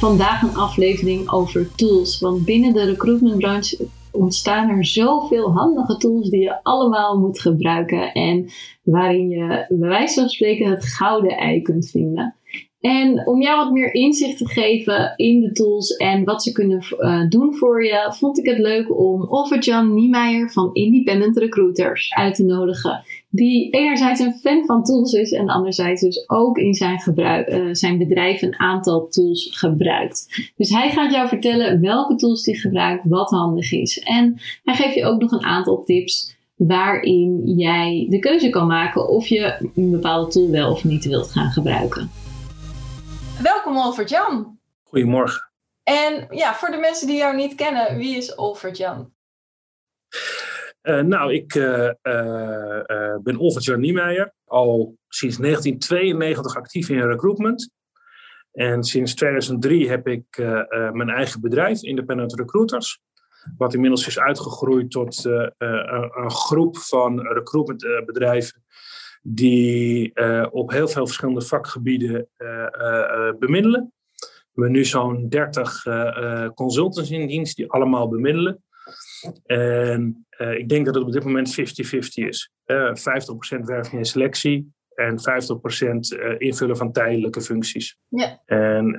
Vandaag een aflevering over tools. Want binnen de recruitmentbranche ontstaan er zoveel handige tools die je allemaal moet gebruiken. En waarin je bij wijze van spreken het gouden ei kunt vinden. En om jou wat meer inzicht te geven in de tools en wat ze kunnen uh, doen voor je, vond ik het leuk om Offer-Jan Niemeyer van Independent Recruiters uit te nodigen. Die enerzijds een fan van tools is en anderzijds dus ook in zijn, uh, zijn bedrijf een aantal tools gebruikt. Dus hij gaat jou vertellen welke tools hij gebruikt, wat handig is. En hij geeft je ook nog een aantal tips waarin jij de keuze kan maken of je een bepaalde tool wel of niet wilt gaan gebruiken. Welkom Olvert Jan. Goedemorgen. En ja, voor de mensen die jou niet kennen, wie is Olvert Jan? Uh, nou, ik uh, uh, ben Olvert Jan Niemeyer, al sinds 1992 actief in recruitment. En sinds 2003 heb ik mijn eigen bedrijf, Independent Recruiters. Wat inmiddels is uitgegroeid tot een groep van recruitmentbedrijven die uh, op heel veel verschillende vakgebieden uh, bemiddelen. We hebben nu zo'n 30 consultants in dienst die allemaal bemiddelen. En ik denk dat het op dit moment 50-50 is. 50% werving en selectie en 50% invullen van tijdelijke functies. Ja. En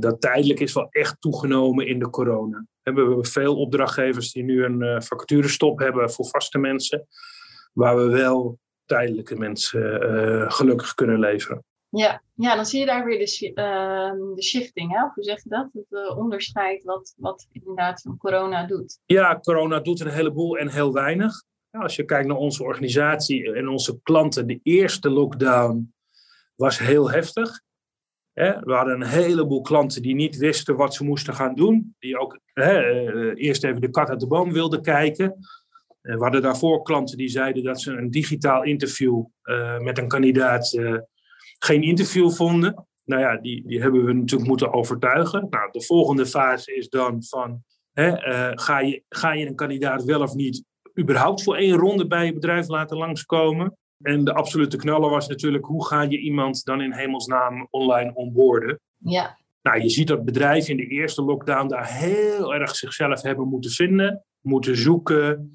dat tijdelijk is wel echt toegenomen in de corona. We hebben veel opdrachtgevers die nu een vacaturestop hebben voor vaste mensen. Waar we wel tijdelijke mensen uh, gelukkig kunnen leveren. Ja. ja, dan zie je daar weer de, uh, de shifting, hè? hoe zeg je dat? Het uh, onderscheid wat, wat inderdaad corona doet. Ja, corona doet een heleboel en heel weinig. Ja, als je kijkt naar onze organisatie en onze klanten, de eerste lockdown was heel heftig. We hadden een heleboel klanten die niet wisten wat ze moesten gaan doen. Die ook eh, eerst even de kat uit de boom wilden kijken. Eh, we hadden daarvoor klanten die zeiden dat ze een digitaal interview uh, met een kandidaat uh, geen interview vonden. Nou ja, die, die hebben we natuurlijk moeten overtuigen. Nou, de volgende fase is dan van, hè, ga, je, ga je een kandidaat wel of niet überhaupt voor één ronde bij je bedrijf laten langskomen? En de absolute knaller was natuurlijk, hoe ga je iemand dan in hemelsnaam online onboorden? Ja. Nou, je ziet dat bedrijven in de eerste lockdown daar heel erg zichzelf hebben moeten vinden, moeten zoeken.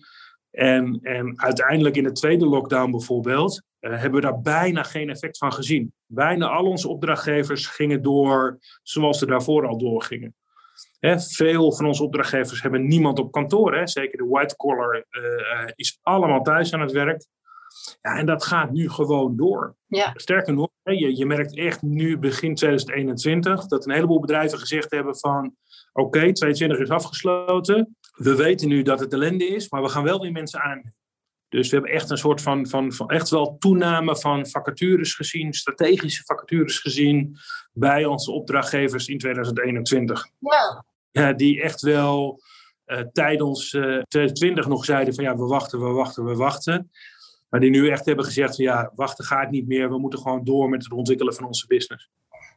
En, en uiteindelijk in de tweede lockdown bijvoorbeeld, uh, hebben we daar bijna geen effect van gezien. Bijna al onze opdrachtgevers gingen door zoals ze daarvoor al doorgingen. Hè, veel van onze opdrachtgevers hebben niemand op kantoor. Hè. Zeker de white collar uh, is allemaal thuis aan het werk. Ja, en dat gaat nu gewoon door. Ja. Sterker nog, je, je merkt echt nu begin 2021 dat een heleboel bedrijven gezegd hebben van oké, okay, 2022 is afgesloten we weten nu dat het ellende is, maar we gaan wel weer mensen aan. Dus we hebben echt een soort van, van, van echt wel toename van vacatures gezien, strategische vacatures gezien bij onze opdrachtgevers in 2021. Ja. ja die echt wel uh, tijdens uh, 2020 nog zeiden van ja, we wachten, we wachten, we wachten. Maar die nu echt hebben gezegd van ja, wachten gaat niet meer. We moeten gewoon door met het ontwikkelen van onze business.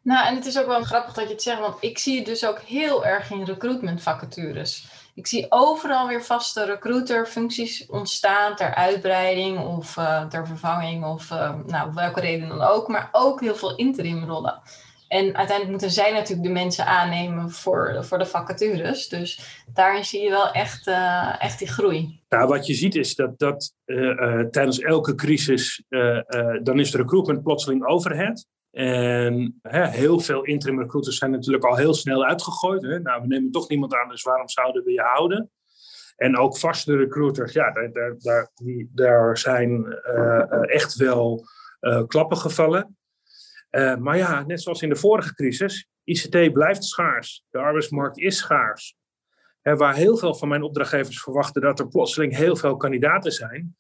Nou, en het is ook wel grappig dat je het zegt, want ik zie het dus ook heel erg in recruitment vacatures. Ik zie overal weer vaste recruiter-functies ontstaan ter uitbreiding of uh, ter vervanging of uh, nou, welke reden dan ook, maar ook heel veel interimrollen. En uiteindelijk moeten zij natuurlijk de mensen aannemen voor, voor de vacatures. Dus daarin zie je wel echt, uh, echt die groei. Nou, wat je ziet is dat, dat tijdens elke crisis, dan is de recruitment plotseling overhead. En heel veel interim recruiters zijn natuurlijk al heel snel uitgegooid. Hè. Nou, we nemen toch niemand aan, dus waarom zouden we je houden? En ook vaste recruiters, ja, daar, daar, die, daar zijn uh, echt wel uh, klappen gevallen. Maar ja, net zoals in de vorige crisis, ICT blijft schaars. De arbeidsmarkt is schaars. Waar heel veel van mijn opdrachtgevers verwachten dat er plotseling heel veel kandidaten zijn,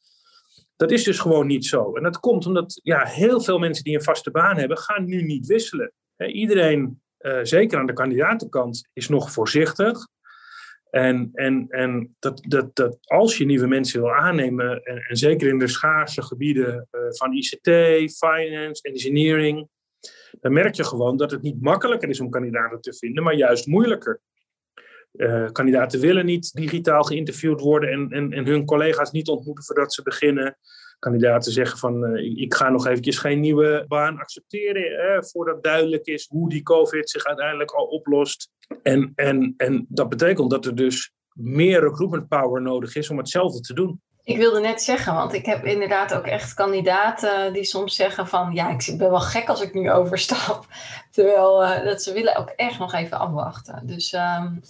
dat is dus gewoon niet zo. En dat komt omdat ja, heel veel mensen die een vaste baan hebben, gaan nu niet wisselen. iedereen, zeker aan de kandidatenkant, is nog voorzichtig. En, en, en dat, dat, dat als je nieuwe mensen wil aannemen, en, en zeker in de schaarse gebieden van ICT, finance, engineering, dan merk je gewoon dat het niet makkelijker is om kandidaten te vinden, maar juist moeilijker. Uh, kandidaten willen niet digitaal geïnterviewd worden en, en, en hun collega's niet ontmoeten voordat ze beginnen. Kandidaten zeggen van uh, ik ga nog eventjes geen nieuwe baan accepteren voordat duidelijk is hoe die COVID zich uiteindelijk al oplost. En, en, en dat betekent dat er dus meer recruitment power nodig is om hetzelfde te doen. Ik wilde net zeggen, want ik heb inderdaad ook echt kandidaten die soms zeggen van ja, ik ben wel gek als ik nu overstap. Terwijl dat ze willen ook echt nog even afwachten. Dus um,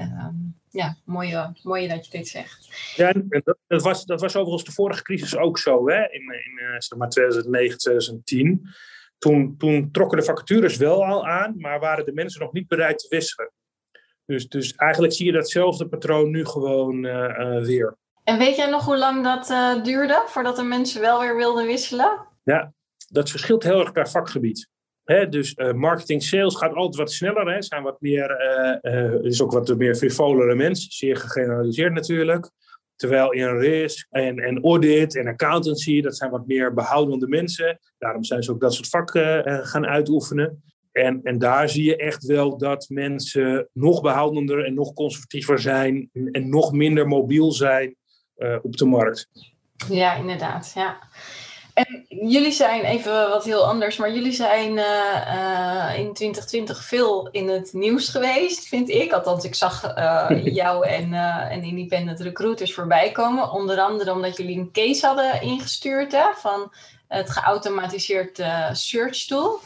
um, ja, mooie, mooie dat je dit zegt. Ja, dat, dat, was, dat was overigens de vorige crisis ook zo, hè? in, in uh, zeg maar 2009, 2010. Toen, toen trokken de vacatures wel al aan, maar waren de mensen nog niet bereid te wisselen. Dus, dus eigenlijk zie je datzelfde patroon nu gewoon uh, weer. En weet jij nog hoe lang dat uh, duurde voordat de mensen wel weer wilden wisselen? Ja, dat verschilt heel erg per vakgebied. Dus uh, marketing sales gaat altijd wat sneller. Hè. Zijn wat meer, uh, is ook wat meer frivolere mensen, zeer gegeneraliseerd natuurlijk. Terwijl in risk en, en audit en accountancy, dat zijn wat meer behoudende mensen. Daarom zijn ze ook dat soort vakken gaan uitoefenen. En, en daar zie je echt wel dat mensen nog behoudender en nog conservatiever zijn en, en nog minder mobiel zijn op de markt. Ja, inderdaad. Ja. En jullie zijn even wat heel anders, maar jullie zijn uh, in 2020 veel in het nieuws geweest, vind ik. Althans, ik zag uh, jou en, en Independent Recruiters voorbij komen. Onder andere omdat jullie een case hadden ingestuurd hè, van het geautomatiseerd search tool.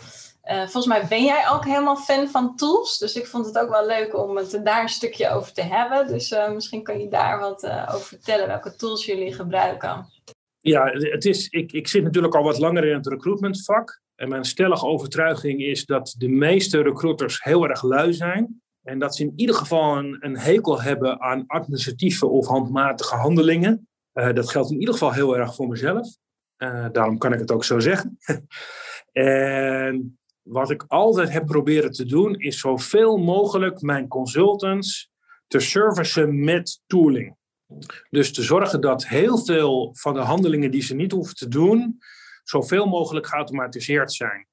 Volgens mij ben jij ook helemaal fan van tools. Dus ik vond het ook wel leuk om het daar een stukje over te hebben. Dus misschien kan je daar wat over vertellen, welke tools jullie gebruiken. Ja, het is, ik, ik zit natuurlijk al wat langer in het recruitmentvak. En mijn stellige overtuiging is dat de meeste recruiters heel erg lui zijn. En dat ze in ieder geval een, hekel hebben aan administratieve of handmatige handelingen. dat geldt in ieder geval heel erg voor mezelf. daarom kan ik het ook zo zeggen. en wat ik altijd heb proberen te doen, is zoveel mogelijk mijn consultants te servicen met tooling. Dus te zorgen dat heel veel van de handelingen die ze niet hoeven te doen, zoveel mogelijk geautomatiseerd zijn.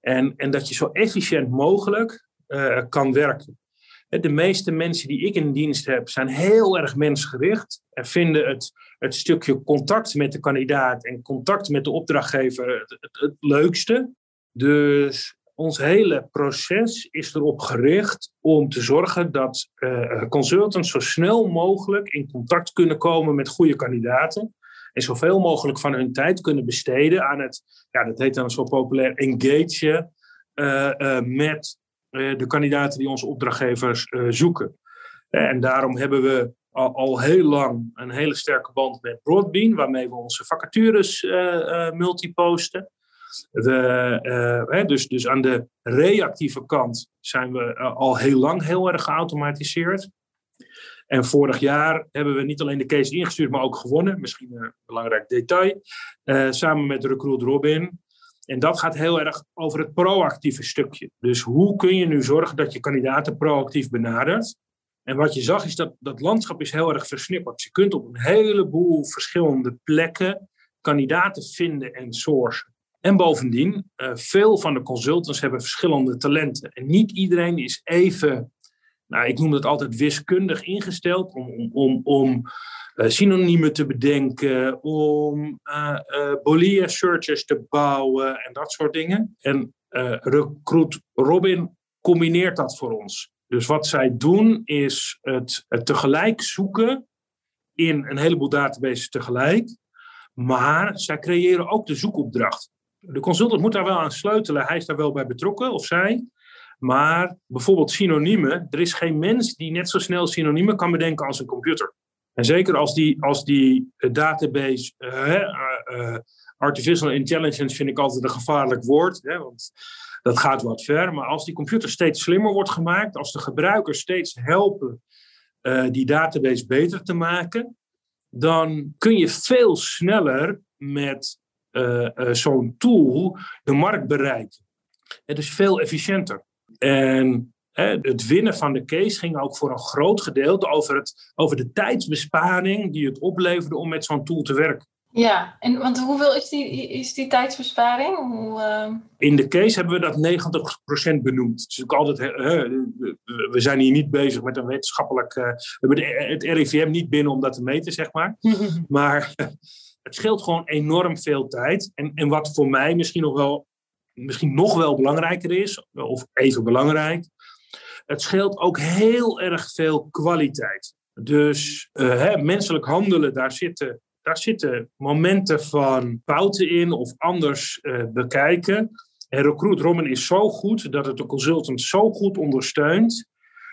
En, en dat je zo efficiënt mogelijk uh, kan werken. De meeste mensen die ik in dienst heb, zijn heel erg mensgericht en vinden het, het stukje contact met de kandidaat en contact met de opdrachtgever het, het leukste. Dus ons hele proces is erop gericht om te zorgen dat uh, consultants zo snel mogelijk in contact kunnen komen met goede kandidaten. En zoveel mogelijk van hun tijd kunnen besteden aan het, ja, dat heet dan zo populair, engagen uh, uh, met de kandidaten die onze opdrachtgevers zoeken. En daarom hebben we al, al, heel lang een hele sterke band met Broadbean, waarmee we onze vacatures multiposten. We, uh, dus, dus aan de reactieve kant zijn we uh, al heel lang heel erg geautomatiseerd. En vorig jaar hebben we niet alleen de case ingestuurd, maar ook gewonnen. Misschien een belangrijk detail. Uh, samen met Recruit Robin. En dat gaat heel erg over het proactieve stukje. Dus hoe kun je nu zorgen dat je kandidaten proactief benadert? En wat je zag is dat dat landschap is heel erg versnipperd. Je kunt op een heleboel verschillende plekken kandidaten vinden en sourcen. En bovendien, uh, veel van de consultants hebben verschillende talenten. En niet iedereen is even, nou, ik noem het altijd wiskundig ingesteld om, om, om, om uh, synoniemen te bedenken, om uh, searches te bouwen en dat soort dingen. En Recruit Robin combineert dat voor ons. Dus wat zij doen is het, het tegelijk zoeken in een heleboel databases tegelijk. Maar zij creëren ook de zoekopdracht de consultant moet daar wel aan sleutelen. Hij is daar wel bij betrokken, of zij. Maar bijvoorbeeld synoniemen. Er is geen mens die net zo snel synoniemen kan bedenken als een computer. En zeker als die, als die eh, database. Uh, uh, artificial intelligence vind ik altijd een gevaarlijk woord. Hè, want dat gaat wat ver. Maar als die computer steeds slimmer wordt gemaakt. Als de gebruikers steeds helpen die database beter te maken. Dan kun je veel sneller met zo'n tool de markt bereikt. Het is veel efficiënter. En het winnen van de case ging ook voor een groot gedeelte over, het, over de tijdsbesparing die het opleverde om met zo'n tool te werken. Ja, en want hoeveel is die, is die tijdsbesparing? Hoe, uh... In de case hebben we dat 90% benoemd. Dus ook altijd, we zijn hier niet bezig met een wetenschappelijk. Uh, we hebben het RIVM niet binnen om dat te meten, zeg maar. maar het scheelt gewoon enorm veel tijd. En, en wat voor mij misschien nog wel, misschien nog wel belangrijker is, of even belangrijk, het scheelt ook heel erg veel kwaliteit. Dus uh, hè, menselijk handelen, daar zitten daar zitten momenten van fouten in of anders uh, bekijken. En Recruit Robin is zo goed dat het de consultant zo goed ondersteunt.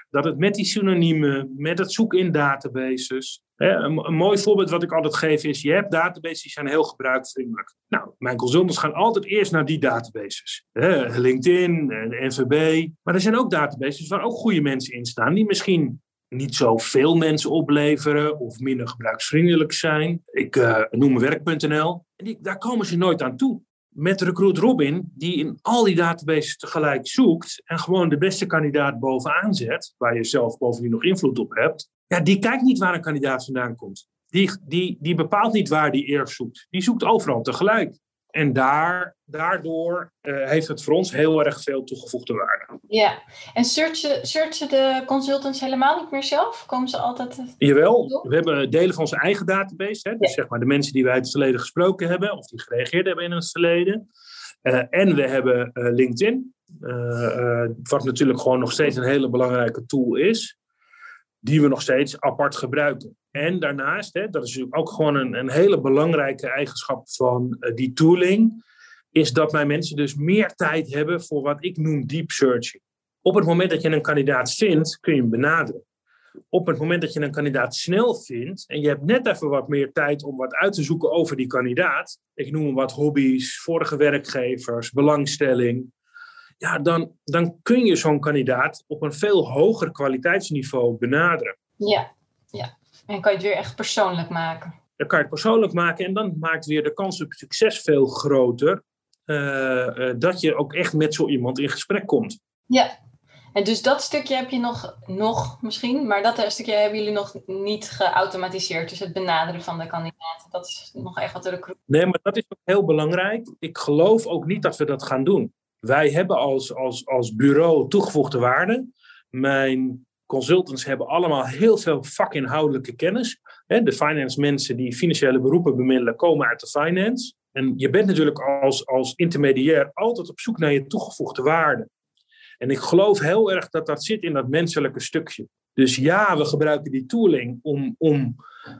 Dat het met die synoniemen, met het zoeken in databases. Een, mooi voorbeeld wat ik altijd geef is: je hebt databases die zijn heel gebruiksvriendelijk. Nou, mijn consultants gaan altijd eerst naar die databases. Hè, LinkedIn, NVB. Maar er zijn ook databases waar ook goede mensen in staan, die misschien niet zoveel mensen opleveren of minder gebruiksvriendelijk zijn. Ik uh, noem werk.nl. En die, daar komen ze nooit aan toe. Met Recruit Robin, die in al die databases tegelijk zoekt en gewoon de beste kandidaat bovenaan zet, waar je zelf bovendien nog invloed op hebt, ja, die kijkt niet waar een kandidaat vandaan komt. Die, die, die bepaalt niet waar die eerst zoekt. Die zoekt overal tegelijk. En daar, daardoor uh, heeft het voor ons heel erg veel toegevoegde waarde. Ja, en searchen, searchen de consultants helemaal niet meer zelf? Komen ze altijd... Jawel, we hebben delen van onze eigen database. Hè? Dus zeg maar de mensen die wij in het verleden gesproken hebben... of die gereageerd hebben in het verleden. Uh, en we hebben uh, LinkedIn. wat natuurlijk gewoon nog steeds een hele belangrijke tool is. Die we nog steeds apart gebruiken. En daarnaast, hè, dat is natuurlijk ook gewoon een, een hele belangrijke eigenschap van uh, die tooling, is dat mijn mensen dus meer tijd hebben voor wat ik noem deep searching. Op het moment dat je een kandidaat vindt, kun je hem benaderen. Op het moment dat je een kandidaat snel vindt en je hebt net even wat meer tijd om wat uit te zoeken over die kandidaat, ik noem hem wat hobby's, vorige werkgevers, belangstelling, ja, dan, dan kun je zo'n kandidaat op een veel hoger kwaliteitsniveau benaderen. Ja. En kan je het weer echt persoonlijk maken. Dan kan je het persoonlijk maken en dan maakt weer de kans op succes veel groter. Uh, dat je ook echt met zo iemand in gesprek komt. Ja, en dus dat stukje heb je nog, nog misschien, maar dat stukje hebben jullie nog niet geautomatiseerd. Dus het benaderen van de kandidaten, dat is nog echt wat de recruit. Nee, maar dat is ook heel belangrijk. Ik geloof ook niet dat we dat gaan doen. Wij hebben als, als, als bureau toegevoegde waarde. Mijn consultants hebben allemaal heel veel vakinhoudelijke kennis. De finance mensen die financiële beroepen bemiddelen komen uit de finance. En je bent natuurlijk als, als intermediair altijd op zoek naar je toegevoegde waarde. En ik geloof heel erg dat dat zit in dat menselijke stukje. Dus ja, we gebruiken die tooling om, om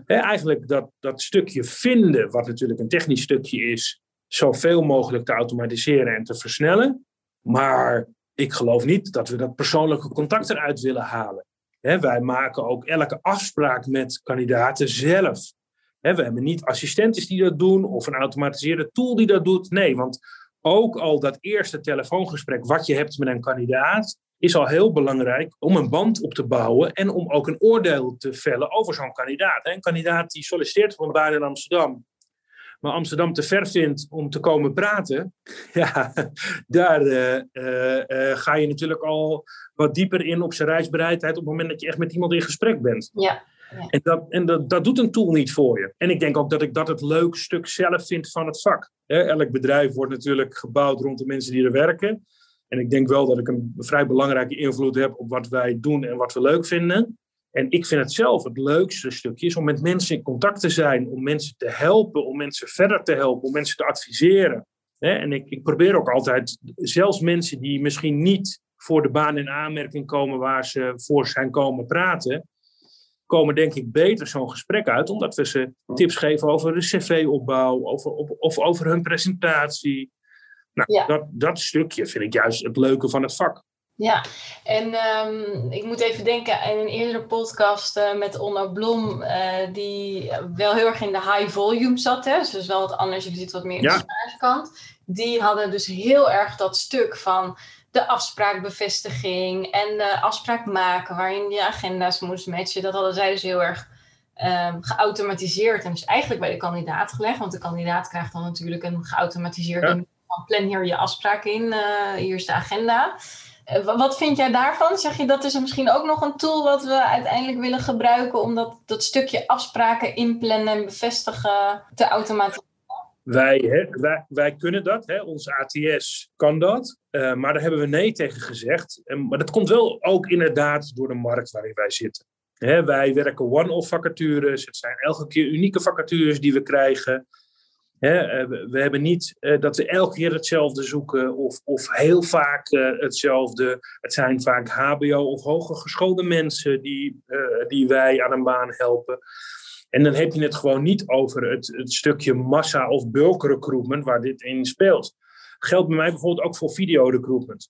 hè, eigenlijk dat, dat stukje vinden, wat natuurlijk een technisch stukje is, zoveel mogelijk te automatiseren en te versnellen. Maar ik geloof niet dat we dat persoonlijke contact eruit willen halen. wij maken ook elke afspraak met kandidaten zelf. we hebben niet assistenten die dat doen of een automatiseerde tool die dat doet. Nee, want ook al dat eerste telefoongesprek wat je hebt met een kandidaat is al heel belangrijk om een band op te bouwen en om ook een oordeel te vellen over zo'n kandidaat. Een kandidaat die solliciteert een baan in Amsterdam maar Amsterdam te ver vindt om te komen praten, ja, daar uh, uh, ga je natuurlijk al wat dieper in op zijn reisbereidheid op het moment dat je echt met iemand in gesprek bent. Ja. ja. En, dat, en dat, dat doet een tool niet voor je. En ik denk ook dat ik dat het leuke stuk zelf vind van het vak. elk bedrijf wordt natuurlijk gebouwd rond de mensen die er werken. En ik denk wel dat ik een vrij belangrijke invloed heb op wat wij doen en wat we leuk vinden. En ik vind het zelf het leukste stukje is om met mensen in contact te zijn, om mensen te helpen, om mensen verder te helpen, om mensen te adviseren. En ik, ik probeer ook altijd, zelfs mensen die misschien niet voor de baan in aanmerking komen waar ze voor zijn komen praten, komen denk ik beter zo'n gesprek uit, omdat we ze tips geven over de cv-opbouw, over, of over hun presentatie. Nou, dat, dat stukje vind ik juist het leuke van het vak. Ja, en um, ik moet even denken aan een eerdere podcast uh, met Onno Blom, uh, die wel heel erg in de high volume zat. Hè? Dus dat is wel wat anders, je zit wat meer in de ja. kant. Die hadden dus heel erg dat stuk van de afspraakbevestiging en de afspraak maken, waarin je agenda's moest matchen. Dat hadden zij dus heel erg um, geautomatiseerd en dus eigenlijk bij de kandidaat gelegd. Want de kandidaat krijgt dan natuurlijk een geautomatiseerde van plan hier je afspraken in, hier is de agenda. Wat vind jij daarvan? Zeg je dat is misschien ook nog een tool wat we uiteindelijk willen gebruiken om dat, dat stukje afspraken inplannen en bevestigen te automatiseren? Wij, hè, wij, kunnen dat, hè, onze ATS kan dat, uh, maar daar hebben we nee tegen gezegd. En, maar dat komt wel ook inderdaad door de markt waarin wij zitten. Hè, wij werken one-off vacatures, het zijn elke keer unieke vacatures die we krijgen. Eh, we hebben niet uh, dat we elke keer hetzelfde zoeken of, of heel vaak hetzelfde. Het zijn vaak HBO of hoger geschoolde mensen die, die wij aan een baan helpen. En dan heb je het gewoon niet over het, het stukje massa- of bulk recruitment waar dit in speelt. Geldt bij mij bijvoorbeeld ook voor video recruitment.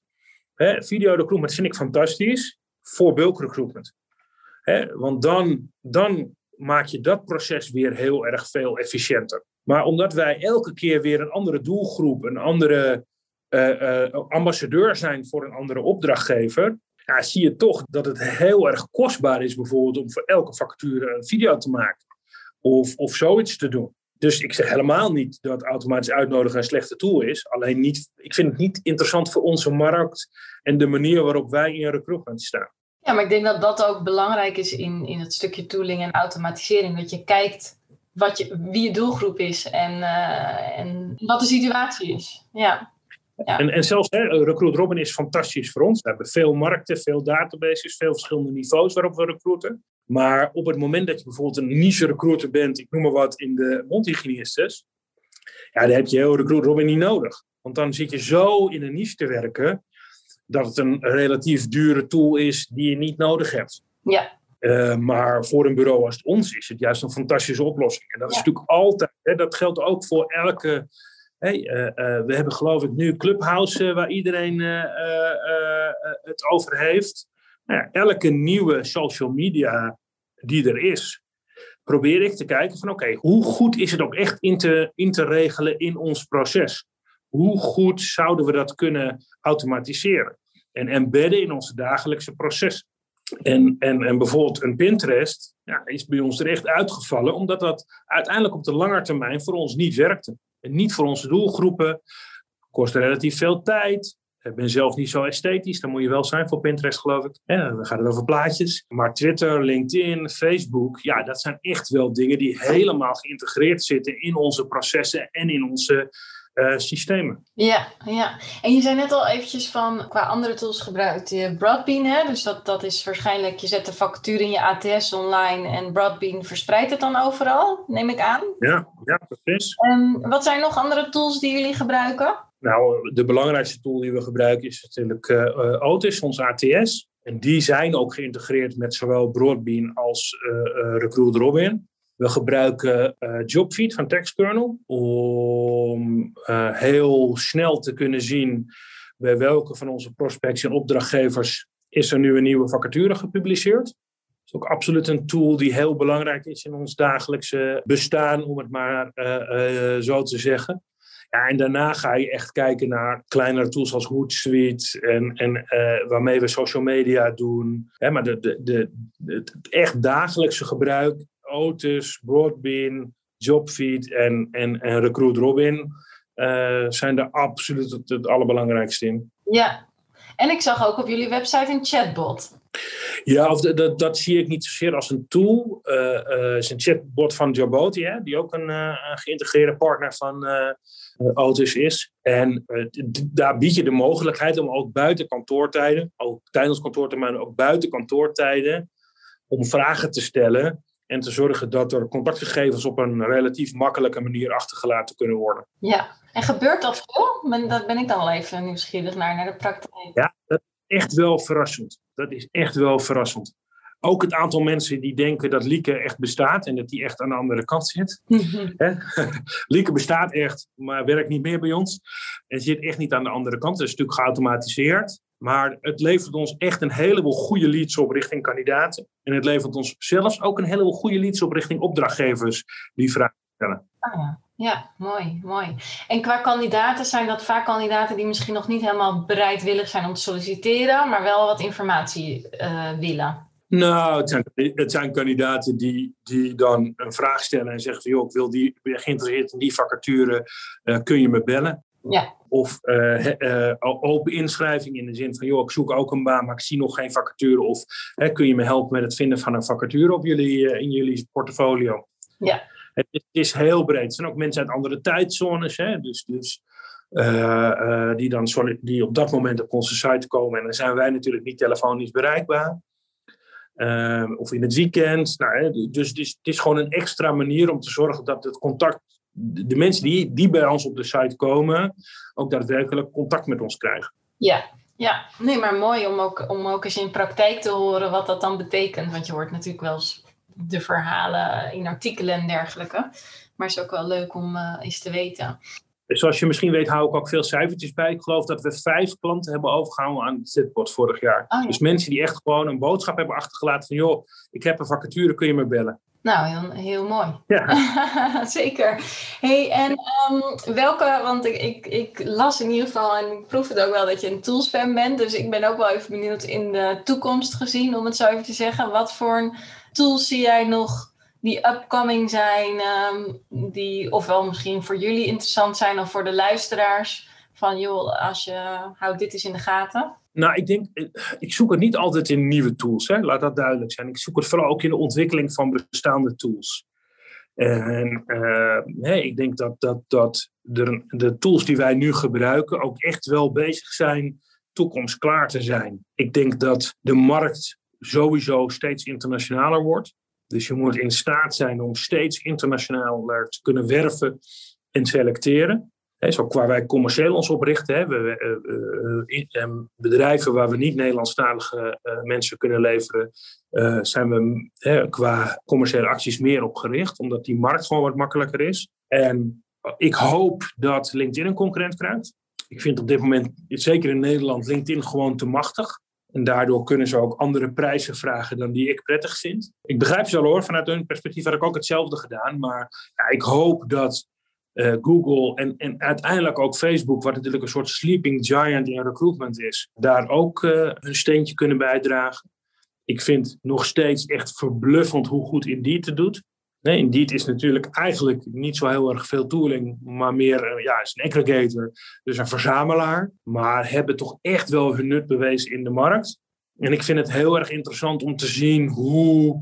Hè, video recruitment vind ik fantastisch voor bulk recruitment. Hè, want dan, dan maak je dat proces weer heel erg veel efficiënter. Maar omdat wij elke keer weer een andere doelgroep, een andere uh, uh, ambassadeur zijn voor een andere opdrachtgever, ja, zie je toch dat het heel erg kostbaar is bijvoorbeeld om voor elke factuur een video te maken of, of zoiets te doen. Dus ik zeg helemaal niet dat automatisch uitnodigen een slechte tool is. Alleen niet, ik vind het niet interessant voor onze markt en de manier waarop wij in recruitment staan. Ja, maar ik denk dat dat ook belangrijk is in, in het stukje tooling en automatisering. Dat je kijkt wat je, wie je doelgroep is en, uh, en wat de situatie is. Ja. Ja. En, en zelfs hè, Recruit Robin is fantastisch voor ons. We hebben veel markten, veel databases, veel verschillende niveaus waarop we recruiten. Maar op het moment dat je bijvoorbeeld een niche recruiter bent, ik noem maar wat, in de mondhygiënistes, ja, dan heb je heel Recruit Robin niet nodig. Want dan zit je zo in een niche te werken, dat het een relatief dure tool is die je niet nodig hebt. Ja. Uh, maar voor een bureau als het ons is het juist een fantastische oplossing. En dat is natuurlijk altijd, hè, dat geldt ook voor elke Hey, uh, uh, we hebben geloof ik nu Clubhouse waar iedereen het over heeft. Nou ja, elke nieuwe social media die er is, probeer ik te kijken van oké, hoe goed is het ook echt in te, in te regelen in ons proces? Hoe goed zouden we dat kunnen automatiseren en embedden in onze dagelijkse proces? En, en, en bijvoorbeeld een Pinterest ja, is bij ons er echt uitgevallen, omdat dat uiteindelijk op de lange termijn voor ons niet werkte. En niet voor onze doelgroepen. Kost relatief veel tijd. Ik ben zelf niet zo esthetisch. Dan moet je wel zijn voor Pinterest, geloof ik. Ja, dan gaat het over plaatjes. Maar Twitter, LinkedIn, Facebook. Ja, dat zijn echt wel dingen die helemaal geïntegreerd zitten in onze processen en in onze uh, systemen. Ja, ja, en je zei net al eventjes van qua andere tools gebruikt je Broadbean. Hè? Dus dat, dat is waarschijnlijk, je zet de factuur in je ATS online en Broadbean verspreidt het dan overal, neem ik aan. Ja, ja precies. En wat zijn nog andere tools die jullie gebruiken? Nou, de belangrijkste tool die we gebruiken is natuurlijk uh, Otis, ons ATS. En die zijn ook geïntegreerd met zowel Broadbean als uh, Recruit Robin. We gebruiken uh, Jobfeed van TextKernel om uh, heel snel te kunnen zien bij welke van onze prospects en opdrachtgevers is er nu een nieuwe vacature gepubliceerd. Dat is ook absoluut een tool die heel belangrijk is in ons dagelijkse bestaan, om het maar uh, zo te zeggen. Ja, en daarna ga je echt kijken naar kleinere tools als Hootsuite en, en waarmee we social media doen. Hè, maar de, de, het echt dagelijkse gebruik Otis, Broadbean, Jobfeed en, en, en Recruit Robin uh, zijn er absoluut het, het allerbelangrijkste in. Ja, en ik zag ook op jullie website een chatbot. Ja, of dat, dat zie ik niet zozeer als een tool. Het uh, uh, is een chatbot van Jaboti, hè, die ook een, uh, geïntegreerde partner van Otis is. En daar bied je de mogelijkheid om ook buiten kantoortijden, ook tijdens kantoortermijnen, ook buiten kantoortijden, om vragen te stellen en te zorgen dat er contactgegevens op een relatief makkelijke manier achtergelaten kunnen worden. Ja, en gebeurt dat veel? Ben, dat ben ik dan wel even nieuwsgierig naar, naar de praktijk. Ja, dat is echt wel verrassend. Dat is echt wel verrassend. Ook het aantal mensen die denken dat Lieke echt bestaat en dat die echt aan de andere kant zit. Lieke bestaat echt, maar werkt niet meer bij ons. En zit echt niet aan de andere kant. Dat is natuurlijk geautomatiseerd. Maar het levert ons echt een heleboel goede leads op richting kandidaten. En het levert ons zelfs ook een heleboel goede leads op richting opdrachtgevers die vragen stellen. Ah, ja. ja, mooi, mooi. En qua kandidaten zijn dat vaak kandidaten die misschien nog niet helemaal bereidwillig zijn om te solliciteren, maar wel wat informatie uh, willen. Nou, het zijn, het zijn kandidaten die, die dan een vraag stellen en zeggen van joh, ik wil die, ben geïnteresseerd in die vacature, uh, kun je me bellen? Ja. Of uh, open inschrijving in de zin van, joh, ik zoek ook een baan, maar ik zie nog geen vacature. Of kun je me helpen met het vinden van een vacature op jullie, in jullie portfolio? Ja. Het is, het is, heel breed. Er zijn ook mensen uit andere tijdzones, hè? dus, dus die, dan, die op dat moment op onze site komen. En dan zijn wij natuurlijk niet telefonisch bereikbaar. Ehm, of in het weekend. Nou, dus, dus het is gewoon een extra manier om te zorgen dat het contact, de, mensen die, die bij ons op de site komen, ook daadwerkelijk contact met ons krijgen. Ja, ja. nee, maar mooi om ook, om ook eens in praktijk te horen wat dat dan betekent. Want je hoort natuurlijk wel eens de verhalen in artikelen en dergelijke. Maar het is ook wel leuk om uh, eens te weten. Zoals je misschien weet, hou ik ook veel cijfertjes bij. Ik geloof dat we vijf klanten hebben overgehouden aan het vorig jaar. Oh, dus mensen die echt gewoon een boodschap hebben achtergelaten van... joh, ik heb een vacature, kun je me bellen? Nou, heel, heel mooi. Ja. Zeker. hey, en um, welke, want ik, ik, ik, las in ieder geval en ik proef het ook wel dat je een tools fan bent. Dus ik ben ook wel even benieuwd in de toekomst gezien, om het zo even te zeggen. Wat voor tools zie jij nog die upcoming zijn, ehm, die ofwel misschien voor jullie interessant zijn of voor de luisteraars? Van joh, als je houdt dit eens in de gaten. Nou, ik denk, eh, ik zoek het niet altijd in nieuwe tools, hè? laat dat duidelijk zijn. Ik zoek het vooral ook in de ontwikkeling van bestaande tools. En uh, ik denk dat, dat, dat de, de tools die wij nu gebruiken ook echt wel bezig zijn toekomstklaar te zijn. Ik denk dat de markt sowieso steeds internationaler wordt. Dus je moet in staat zijn om steeds internationaler te kunnen werven en selecteren. He, zo qua wij commercieel ons oprichten. Hè. We, uh, uh, bedrijven waar we niet Nederlandstalige mensen kunnen leveren, zijn we qua commerciële acties meer op gericht, omdat die markt gewoon wat makkelijker is. En ik hoop dat LinkedIn een concurrent krijgt. Ik vind op dit moment, zeker in Nederland, LinkedIn gewoon te machtig. En daardoor kunnen ze ook andere prijzen vragen dan die ik prettig vind. Ik begrijp ze wel hoor, vanuit hun perspectief had ik ook hetzelfde gedaan. Maar ja, ik hoop dat uh, Google en, en uiteindelijk ook Facebook, wat natuurlijk een soort sleeping giant in recruitment is, daar ook uh, een steentje kunnen bijdragen. Ik vind nog steeds echt verbluffend hoe goed Indeed het doet. Nee, Indeed is natuurlijk eigenlijk niet zo heel erg veel tooling, maar meer uh, ja, is een aggregator, dus een verzamelaar. Maar hebben toch echt wel hun nut bewezen in de markt. En ik vind het heel erg interessant om te zien hoe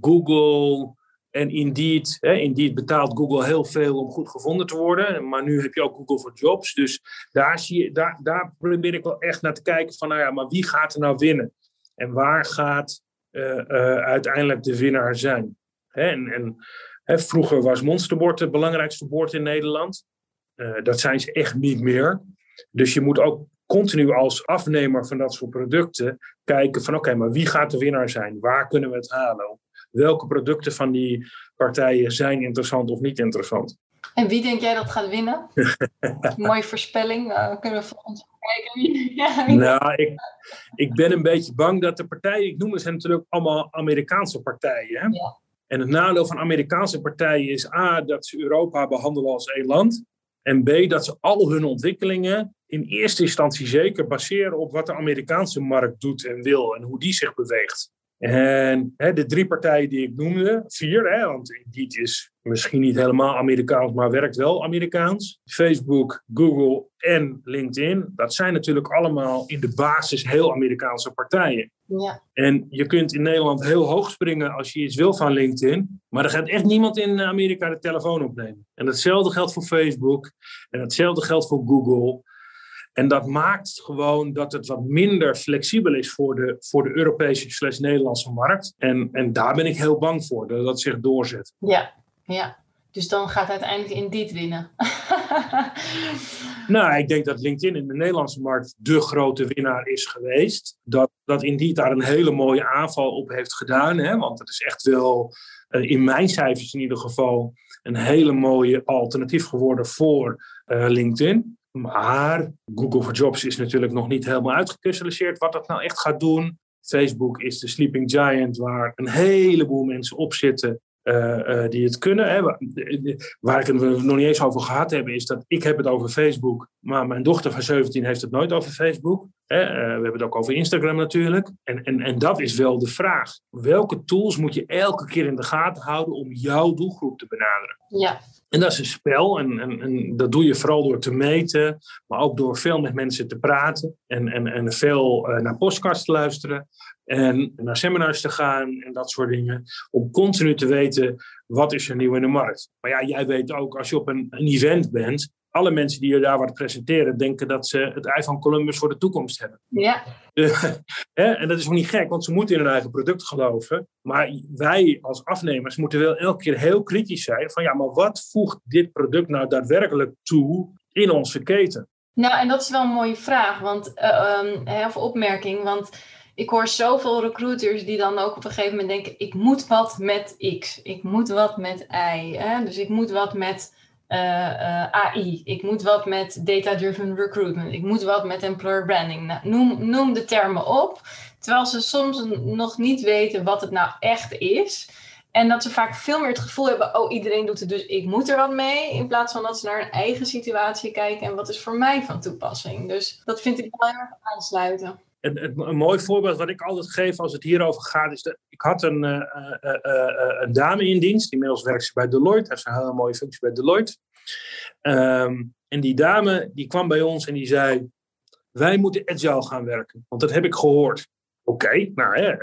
Google en Indeed, hè, Indeed betaalt Google heel veel om goed gevonden te worden. Maar nu heb je ook Google voor Jobs. Dus daar, zie je, daar, daar probeer ik wel echt naar te kijken van, nou ja, maar wie gaat er nou winnen? En waar gaat uh, uh, uiteindelijk de winnaar zijn? En, en hè, vroeger was Monsterbord het belangrijkste bord in Nederland. Uh, dat zijn ze echt niet meer. Dus je moet ook continu als afnemer van dat soort producten kijken van oké, maar wie gaat de winnaar zijn? Waar kunnen we het halen? Welke producten van die partijen zijn interessant of niet interessant? En wie denk jij dat gaat winnen? Mooie voorspelling. Uh, kunnen we volgens kijken. ja, nou, ik, ik ben een beetje bang dat de partijen, ik noem het, zijn natuurlijk allemaal Amerikaanse partijen. Hè? Ja. En het nadeel van Amerikaanse partijen is A, dat ze Europa behandelen als één land. En B, dat ze al hun ontwikkelingen in eerste instantie zeker baseren op wat de Amerikaanse markt doet en wil en hoe die zich beweegt. En hè, de drie partijen die ik noemde, vier, hè, want Indeed is misschien niet helemaal Amerikaans, maar werkt wel Amerikaans. Facebook, Google en LinkedIn, dat zijn natuurlijk allemaal in de basis heel Amerikaanse partijen. Ja. En je kunt in Nederland heel hoog springen als je iets wil van LinkedIn, maar er gaat echt niemand in Amerika de telefoon opnemen. En hetzelfde geldt voor Facebook en hetzelfde geldt voor Google. En dat maakt gewoon dat het wat minder flexibel is voor de, voor de Europese slash Nederlandse markt. En, en daar ben ik heel bang voor, dat dat zich doorzet. Ja, ja. Dus dan gaat uiteindelijk Indeed winnen. nou, ik denk dat LinkedIn in de Nederlandse markt de grote winnaar is geweest. Dat, dat Indeed daar een hele mooie aanval op heeft gedaan. Hè? Want het is echt wel, uh, in mijn cijfers in ieder geval, een hele mooie alternatief geworden voor uh, LinkedIn. Maar Google for Jobs is natuurlijk nog niet helemaal uitgekristalliseerd wat dat nou echt gaat doen. Facebook is de sleeping giant waar een heleboel mensen op zitten die het kunnen. Hè. Waar ik het nog niet eens over gehad hebben, is dat ik heb het over Facebook, maar mijn dochter van 17 heeft het nooit over Facebook. Hè. Uh, we hebben het ook over Instagram natuurlijk. En, en, en dat is wel de vraag. Welke tools moet je elke keer in de gaten houden om jouw doelgroep te benaderen? Ja. En dat is een spel en, en, en, dat doe je vooral door te meten, maar ook door veel met mensen te praten en, en, en veel naar podcasts te luisteren en naar seminars te gaan en dat soort dingen. Om continu te weten wat is er nieuw in de markt. Maar ja, jij weet ook als je op een, een event bent, alle mensen die je daar wat presenteren, denken dat ze het ei van Columbus voor de toekomst hebben. Ja. en dat is ook niet gek, want ze moeten in hun eigen product geloven. Maar wij als afnemers moeten wel elke keer heel kritisch zijn van ja, maar wat voegt dit product nou daadwerkelijk toe in onze keten? Nou, en dat is wel een mooie vraag, want, uh, um, of opmerking, want ik hoor zoveel recruiters die dan ook op een gegeven moment denken: ik moet wat met X, ik moet wat met Y, hè? dus ik moet wat met uh, uh, AI, ik moet wat met data-driven recruitment, ik moet wat met employer branding. Nou, noem, noem de termen op, terwijl ze soms nog niet weten wat het nou echt is. En dat ze vaak veel meer het gevoel hebben, oh iedereen doet het, dus ik moet er wat mee. In plaats van dat ze naar hun eigen situatie kijken en wat is voor mij van toepassing. Dus dat vind ik wel erg aansluiten. Een, mooi voorbeeld wat ik altijd geef als het hierover gaat, is dat ik had een, uh, uh, een dame in dienst, inmiddels werkt ze bij Deloitte, heeft een hele mooie functie bij Deloitte. Um, en die dame die kwam bij ons en die zei, wij moeten agile gaan werken, want dat heb ik gehoord. Oké, nou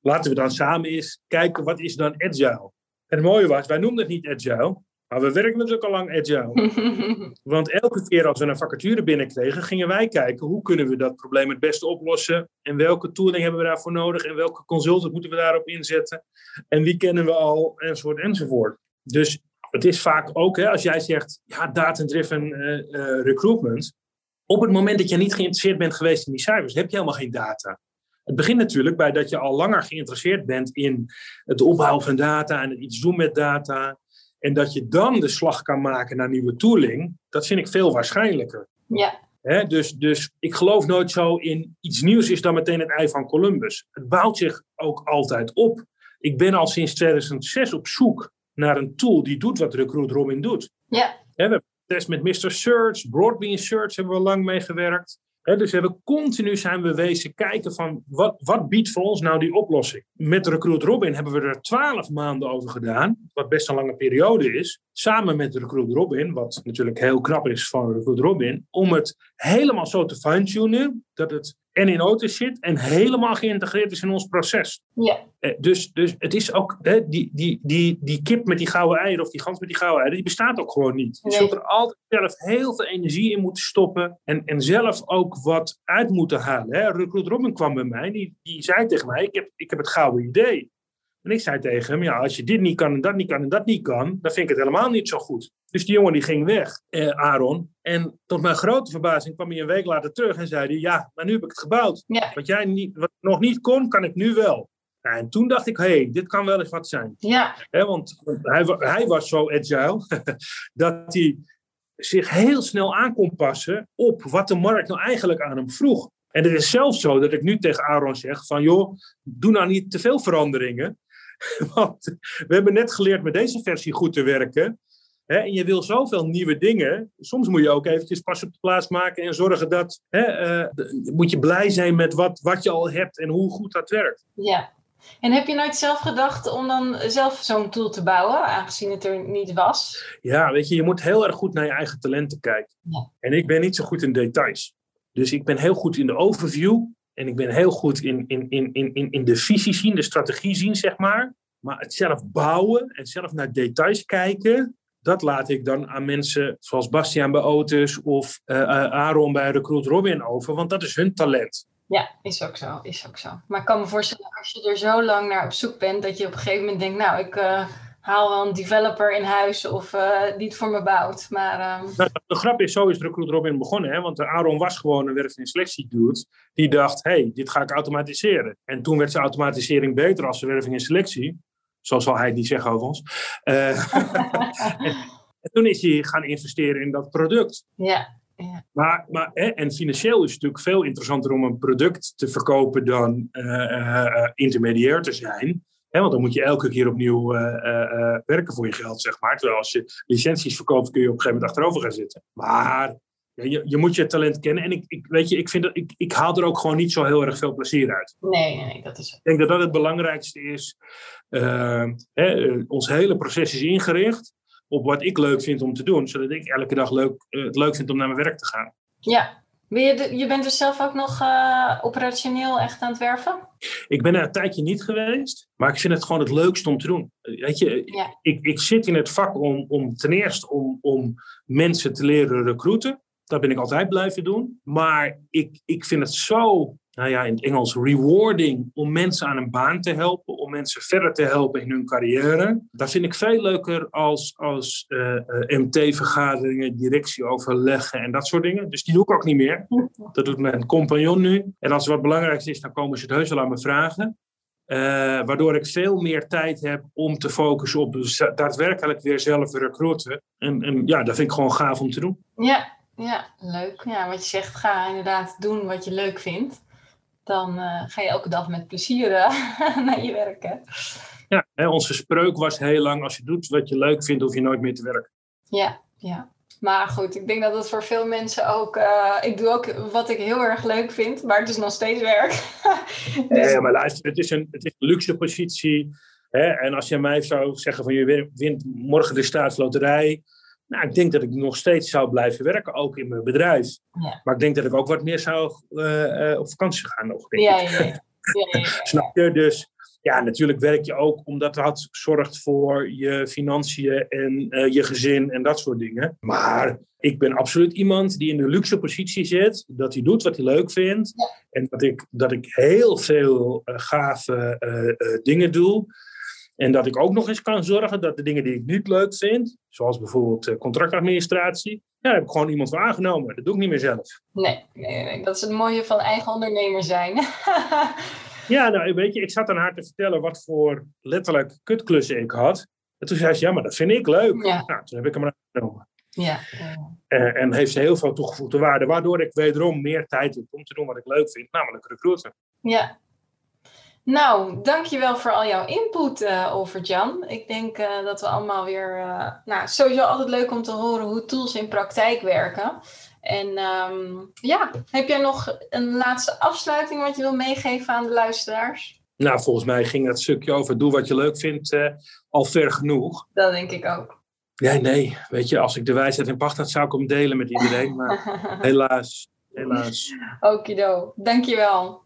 laten we dan samen eens kijken, wat is dan agile? En het mooie was, wij noemden het niet agile, maar we werken natuurlijk al lang agile. Want elke keer als we een vacature binnenkregen, gingen wij kijken hoe kunnen we dat probleem het beste oplossen. En welke tooling hebben we daarvoor nodig en welke consultant moeten we daarop inzetten. En wie kennen we al, enzovoort, enzovoort. Dus het is vaak ook, hè, als jij zegt, ja, data-driven uh, recruitment. Op het moment dat je niet geïnteresseerd bent geweest in die cijfers, heb je helemaal geen data. Het begint natuurlijk bij dat je al langer geïnteresseerd bent in het opbouwen van data en het iets doen met data. En dat je dan de slag kan maken naar nieuwe tooling, dat vind ik veel waarschijnlijker. Ja. dus, dus ik geloof nooit zo in iets nieuws is dan meteen het ei van Columbus. Het bouwt zich ook altijd op. Ik ben al sinds 2006 op zoek naar een tool die doet wat Recruit Robin doet. Ja. we hebben test met Mr. Search, Broadbean Search hebben we lang mee dus we hebben continu zijn we wezen kijken van wat, wat biedt voor ons nou die oplossing. Met Recruit Robin hebben we er twaalf maanden over gedaan, wat best een lange periode is. Samen met Recruit Robin, wat natuurlijk heel knap is van Recruit Robin, om het helemaal zo te fine-tunen dat het en in auto zit en helemaal geïntegreerd is in ons proces. Ja. Eh, dus, dus het is ook, hè, die, die, die, die kip met die gouden eieren of die gans met die gouden eieren, die bestaat ook gewoon niet. Je zult er altijd zelf heel veel energie in moeten stoppen en, en zelf ook wat uit moeten halen. Hè. Recruit Robin kwam bij mij, die, die zei tegen mij, ik heb, ik heb het gouden idee. En ik zei tegen hem, ja, als je dit niet kan en dat niet kan en dat niet kan, dan vind ik het helemaal niet zo goed. Dus die jongen die ging weg, eh, Aaron. En tot mijn grote verbazing kwam hij een week later terug en zei hij, ja, maar nu heb ik het gebouwd. Wat jij niet, wat nog niet kon, kan ik nu wel. Nou, en toen dacht ik, hé, hey, dit kan wel eens wat zijn. Ja. want hij, hij was zo agile dat hij zich heel snel aan kon passen op wat de markt nou eigenlijk aan hem vroeg. En het is zelfs zo dat ik nu tegen Aaron zeg van, joh, doe nou niet te veel veranderingen. Want we hebben net geleerd met deze versie goed te werken. Hè, en je wil zoveel nieuwe dingen. Soms moet je ook eventjes pas op de plaats maken en zorgen dat. Hè, uh, moet je blij zijn met wat, wat je al hebt en hoe goed dat werkt. Ja. En heb je nooit zelf gedacht om dan zelf zo'n tool te bouwen, aangezien het er niet was? Ja, weet je, je moet heel erg goed naar je eigen talenten kijken. Ja. En ik ben niet zo goed in details. Dus ik ben heel goed in de overview. En ik ben heel goed in, in, in, in, in de visie zien, de strategie zien, zeg maar. Maar het zelf bouwen en zelf naar details kijken, dat laat ik dan aan mensen zoals Bastiaan bij Otis of uh, Aaron bij Recruit Robin over, want dat is hun talent. Ja, is ook zo, is ook zo. Maar ik kan me voorstellen, als je er zo lang naar op zoek bent, dat je op een gegeven moment denkt, nou, ik uh, haal wel een developer in huis of uh, die het voor me bouwt. Maar, um... nou, de grap is, zo is Recruit Robin begonnen, hè? want Aaron was gewoon een werf- en selectie dude, die dacht, hey, dit ga ik automatiseren. En toen werd zijn automatisering beter als de werving en selectie. Zo zal hij het niet zeggen over ons. Uh, en toen is hij gaan investeren in dat product. Ja. Ja. Maar, maar, hè, en financieel is het natuurlijk veel interessanter om een product te verkopen dan uh, uh, intermediair te zijn. Hè, want dan moet je elke keer opnieuw werken voor je geld, zeg maar. Terwijl als je licenties verkoopt, kun je op een gegeven moment achterover gaan zitten. Maar je, je, moet je talent kennen. En ik, ik, weet je, ik, vind dat, ik, ik haal er ook gewoon niet zo heel erg veel plezier uit. Nee, nee, dat is... Ik denk dat dat het belangrijkste is. Uh, hè, ons hele proces is ingericht op wat ik leuk vind om te doen, zodat ik elke dag leuk, eh, het leuk vind om naar mijn werk te gaan. Ja, je, je bent dus zelf ook nog uh, operationeel echt aan het werven? Ik ben er een tijdje niet geweest, maar ik vind het gewoon het leukste om te doen. Weet je, ik, ik zit in het vak om, om ten eerste om, om mensen te leren recruiten. Dat ben ik altijd blijven doen. Maar ik, ik vind het zo nou ja, in het Engels rewarding om mensen aan een baan te helpen, om mensen verder te helpen in hun carrière. Dat vind ik veel leuker als, als uh, eh, eh, MT-vergaderingen, directieoverleggen en dat soort dingen. Dus die doe ik ook niet meer. Dat doet mijn compagnon nu. En als er wat belangrijks is, dan komen ze het heus wel aan me vragen. Uh, waardoor ik veel meer tijd heb om te focussen op daadwerkelijk weer zelf recruiten. En, en ja, dat vind ik gewoon gaaf om te doen. Ja, ja, leuk. Ja, wat je zegt, ga inderdaad doen wat je leuk vindt dan uh, ga je elke dag met plezier uh, naar je werk. Hè? Ja, hè, onze spreuk was heel lang: als je doet wat je leuk vindt, hoef je nooit meer te werken. Ja, ja. Maar goed, ik denk dat het voor veel mensen ook. Uh, ik doe ook wat ik heel erg leuk vind, maar het is nog steeds werk. dus... Nee, maar luister, het is een, het is een luxe positie. Hè? En als je mij zou zeggen: van je wint morgen de staatsloterij nou, ik denk dat ik nog steeds zou blijven werken, ook in mijn bedrijf. Ja. Maar ik denk dat ik ook wat meer zou uh, op vakantie gaan nog. Denk ja, ja. Snap je? Dus ja, natuurlijk werk je ook omdat dat zorgt voor je financiën en uh, je gezin en dat soort dingen. Maar ik ben absoluut iemand die in de luxe positie zit, dat hij doet wat hij leuk vindt. En dat ik, dat ik heel veel gave dingen doe. En dat ik ook nog eens kan zorgen dat de dingen die ik niet leuk vind, zoals bijvoorbeeld eh, contractadministratie, ja, daar heb ik gewoon iemand voor aangenomen. Dat doe ik niet meer zelf. Nee, nee, nee. dat is het mooie van eigen ondernemer zijn. ja, nou weet je, ik zat aan haar te vertellen wat voor letterlijk kutklussen ik had. En toen zei ze, ja, maar dat vind ik leuk. Ja. Nou, toen heb ik hem aangenomen. Ja. En, en, heeft ze heel veel toegevoegde waarde, waardoor ik wederom meer tijd heb om te doen wat ik leuk vind, namelijk recruiten. Ja, nou, dankjewel voor al jouw input uh, over Jan. Ik denk uh, dat we allemaal weer... Uh, nou, sowieso altijd leuk om te horen hoe tools in praktijk werken. En um, ja, heb jij nog een laatste afsluiting wat je wil meegeven aan de luisteraars? Nou, volgens mij ging dat stukje over doe wat je leuk vindt al ver genoeg. Dat denk ik ook. Ja, nee. Weet je, als ik de wijsheid in pacht had, zou ik hem delen met iedereen. Maar helaas, helaas. Okido, dankjewel.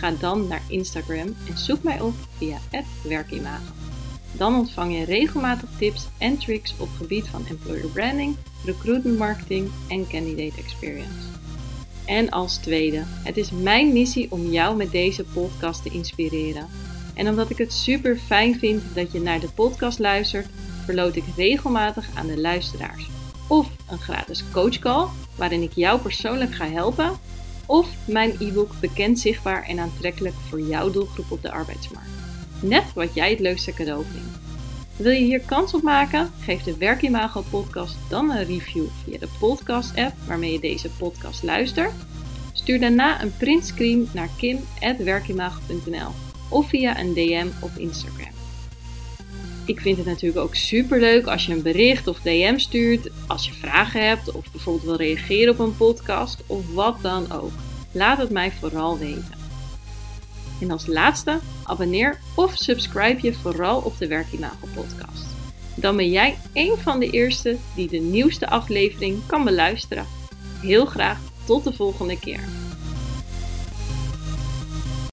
Ga dan naar Instagram en zoek mij op via werkimago. Dan ontvang je regelmatig tips en tricks op gebied van employer branding, recruitment marketing en candidate experience. En als tweede, het is mijn missie om jou met deze podcast te inspireren. En omdat ik het super fijn vind dat je naar de podcast luistert, verloot ik regelmatig aan de luisteraars. Of een gratis coachcall waarin ik jou persoonlijk ga helpen of mijn e-book Bekend, Zichtbaar en Aantrekkelijk voor jouw doelgroep op de arbeidsmarkt. Net wat jij het leukste cadeau vindt. Wil je hier kans op maken? Geef de Werkimago podcast dan een review via de podcast app waarmee je deze podcast luistert. Stuur daarna een printscreen naar kim.werkimago.nl of via een DM op Instagram. Ik vind het natuurlijk ook super leuk als je een bericht of DM stuurt, als je vragen hebt of bijvoorbeeld wil reageren op een podcast of wat dan ook. Laat het mij vooral weten. En als laatste, abonneer of subscribe je vooral op de Werkimago podcast. Dan ben jij een van de eerste die de nieuwste aflevering kan beluisteren. Heel graag tot de volgende keer.